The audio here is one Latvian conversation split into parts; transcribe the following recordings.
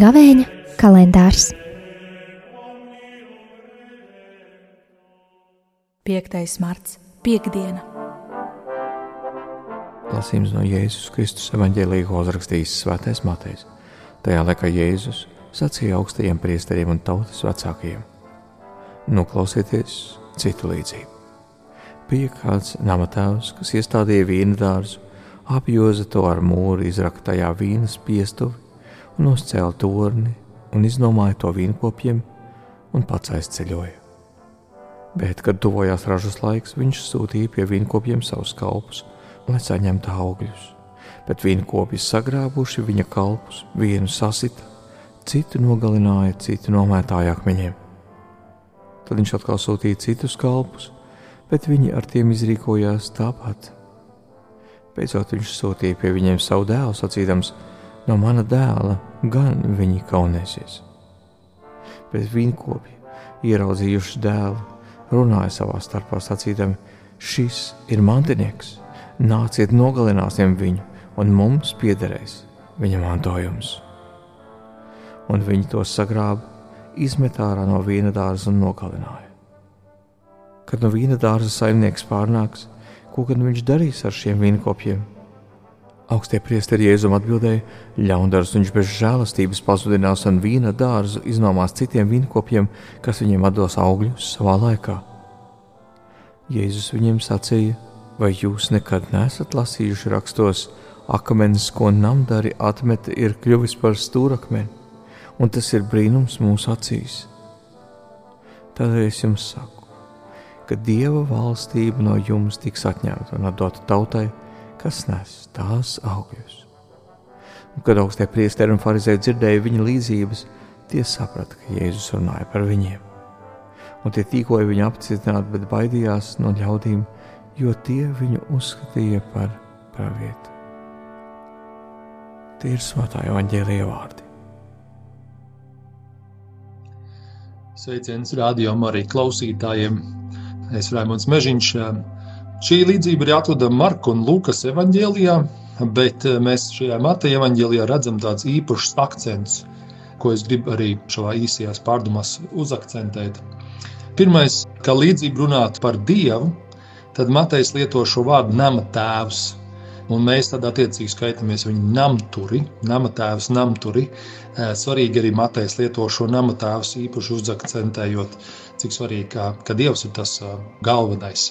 Gavēņa kalendārs 5. marts, piekdiena. Lasījums no Jēzus Kristus evanģēlīja, ko uzrakstījis Svētais Matejs. Tajā laikā Jēzus sacīja augstajiem priesteriem un tautas vecākajiem: Noklausieties citu līdzību. Bija kāds namatēvs, kas iestādīja vīnu dārzu, apjoza to ar mūru, izraktajā vīnas piestuvi un uzcēla torni un iznomāja to vīnkopiem un pats aizceļoja. Bet, kad tuvojās ražas laiks, viņš sūtīja pie vīnkopiem savus kalpus, lai saņemtu augļus. Bet vīnkopi sagrābuši viņa kalpus, vienu sasita, citu nogalināja, citu nomētāja akmeņiem. Tad viņš atkal sūtīja citus kalpus, bet viņi ar tiem izrīkojās tāpat. Beidzot viņš sūtīja pie viņiem savu dēlu, sacīdams, no mana dēla gan viņi kaunēsies. Bet vīnkopi, ieraudzījuši dēlu, runāja savā starpā, sacīdami: Šis ir mantinieks, nāciet nogalināsim viņu, un mums piederēs viņa mantojums. Un viņi to sagrāba, izmet ārā no vīna dārza un nogalināja. Kad no vīna dārza saimnieks pārnāks, ko gan viņš darīs ar šiem vīnkopiem? Augstie priesteri Jēzum atbildēja: Ļaundars viņš bez žēlastības pazudinās un vīna dārzu iznomās citiem vīnkopiem, kas viņiem dos augļus savā laikā. Jēzus viņiem sacīja: Vai jūs nekad neesat lasījuši rakstos, akmens, ko namdari atmeta, ir kļuvis par stūrakmeni, un tas ir brīnums mūsu acīs? Tādēļ es jums saku, ka Dieva valstība no jums tiks atņemta un atdota tautai, kas nes tās augļus. Un, kad augstie priesteri un farizēji dzirdēja viņa līdzības, tie saprata, ka Jēzus runāja par viņiem. Un tie tīkoja viņu apcietināt, bet baidījās no ļaudīm, jo tie viņu uzskatīja par pravieti. Tie ir svētā evaņģēlīja vārdi. Sveiciens rādījumam arī klausītājiem. Es Raimons Mežiņš. Šī līdzība ir atrodama Marka un Lukas evanģēlijā, bet mēs šajā Mateja evanģēlijā redzam tādus īpašus akcentus, ko es gribu arī šajā īsajās pārdomās uzakcentēt. Pirmais, kā līdzība runāt par Dievu, tad Matejs lieto šo vārdu nama tēvs. Un mēs tad attiecīgi skaitāmies viņa namturi, nama tēvs, namturi. Svarīgi arī Matejs lieto šo nama tēvs īpaši uzakcentējot, cik svarīgi, ka, ka Dievs ir tas galvenais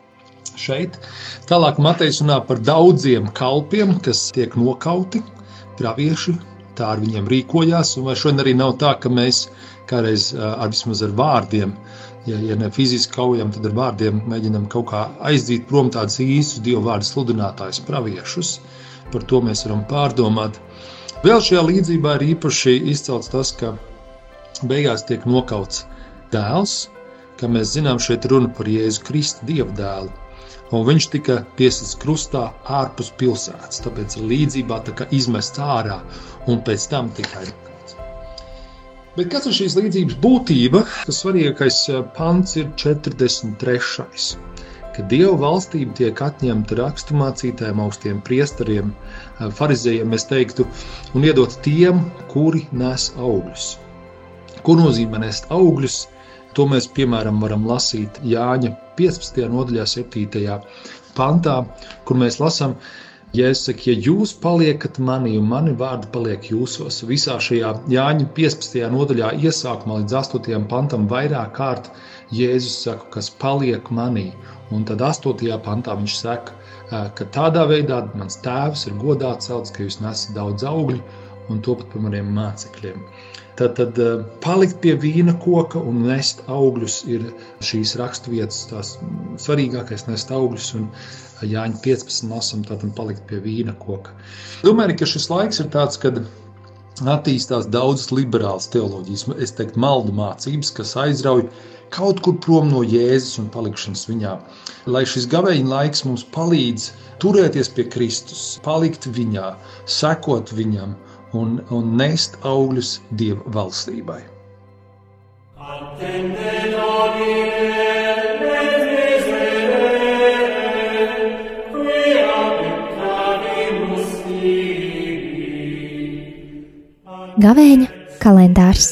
šeit. Tālāk Matejs runā par daudziem kalpiem, kas tiek nokauti, pravieši, tā ar viņiem rīkojās. Un vai šodien arī nav tā, ka mēs kādreiz ar vismaz ar vārdiem, ja, ja ne fiziski kaujam, tad ar vārdiem mēģinam kaut kā aizdīt prom tādus īstus dievu vārdu sludinātājus, praviešus. Par to mēs varam pārdomāt. Vēl šajā līdzībā ir īpaši izcelts tas, ka beigās tiek nokauts dēls, kā mēs zinām, šeit runa par Jēzu Kristu dievu dēlu. Un viņš tika piesprāstīts krustā ārpus pilsētas. Tāpēc līdzībā tā kā izmests ārā un pēc tam tikai Bet kas ir šīs līdzības būtība? Tas svarīgākais eh, pants ir 43. Kad Dieva valstība tiek atņemta raksturmācītājiem, augstiem priesteriem, eh, farizējiem, es teiktu, un iedot tiem, kuri nes augļus. Ko nozīmē nest augļus? To mēs, piemēram, varam lasīt Jāņa 15. nodaļā, 7. pantā, kur mēs lasām, ka Jēzus ja jūs paliekat manī un mani vārdi paliek jūsos, visā šajā Jāņa 15. nodaļā, iesākumā līdz 8. pantam, vairāk kārt Jēzus saka, kas paliek manī. Un tad 8. pantā viņš saka, ka tādā veidā mans tēvs ir godā celts, ka jūs nesat daudz augļu un to pat par maniem mācekļiem. Tad, tad palikt pie vīna koka un nest augļus ir šīs raksturvietas, tās svarīgākais nest augļus. Un, Jāņa 15 lasām, tātad palikt pie vīna koka. Domāju, ka šis laiks ir tāds, kad attīstās daudzas liberālas teoloģijas, es teiktu, maldu mācības, kas aizrauj kaut kur prom no Jēzus un palikšanas viņā. Lai šis gaveņa laiks mums palīdz turēties pie Kristus, palikt viņā, sekot viņam un, un nest augļus Dieva valstībai. Attende nomine. Gavēņa kalendārs.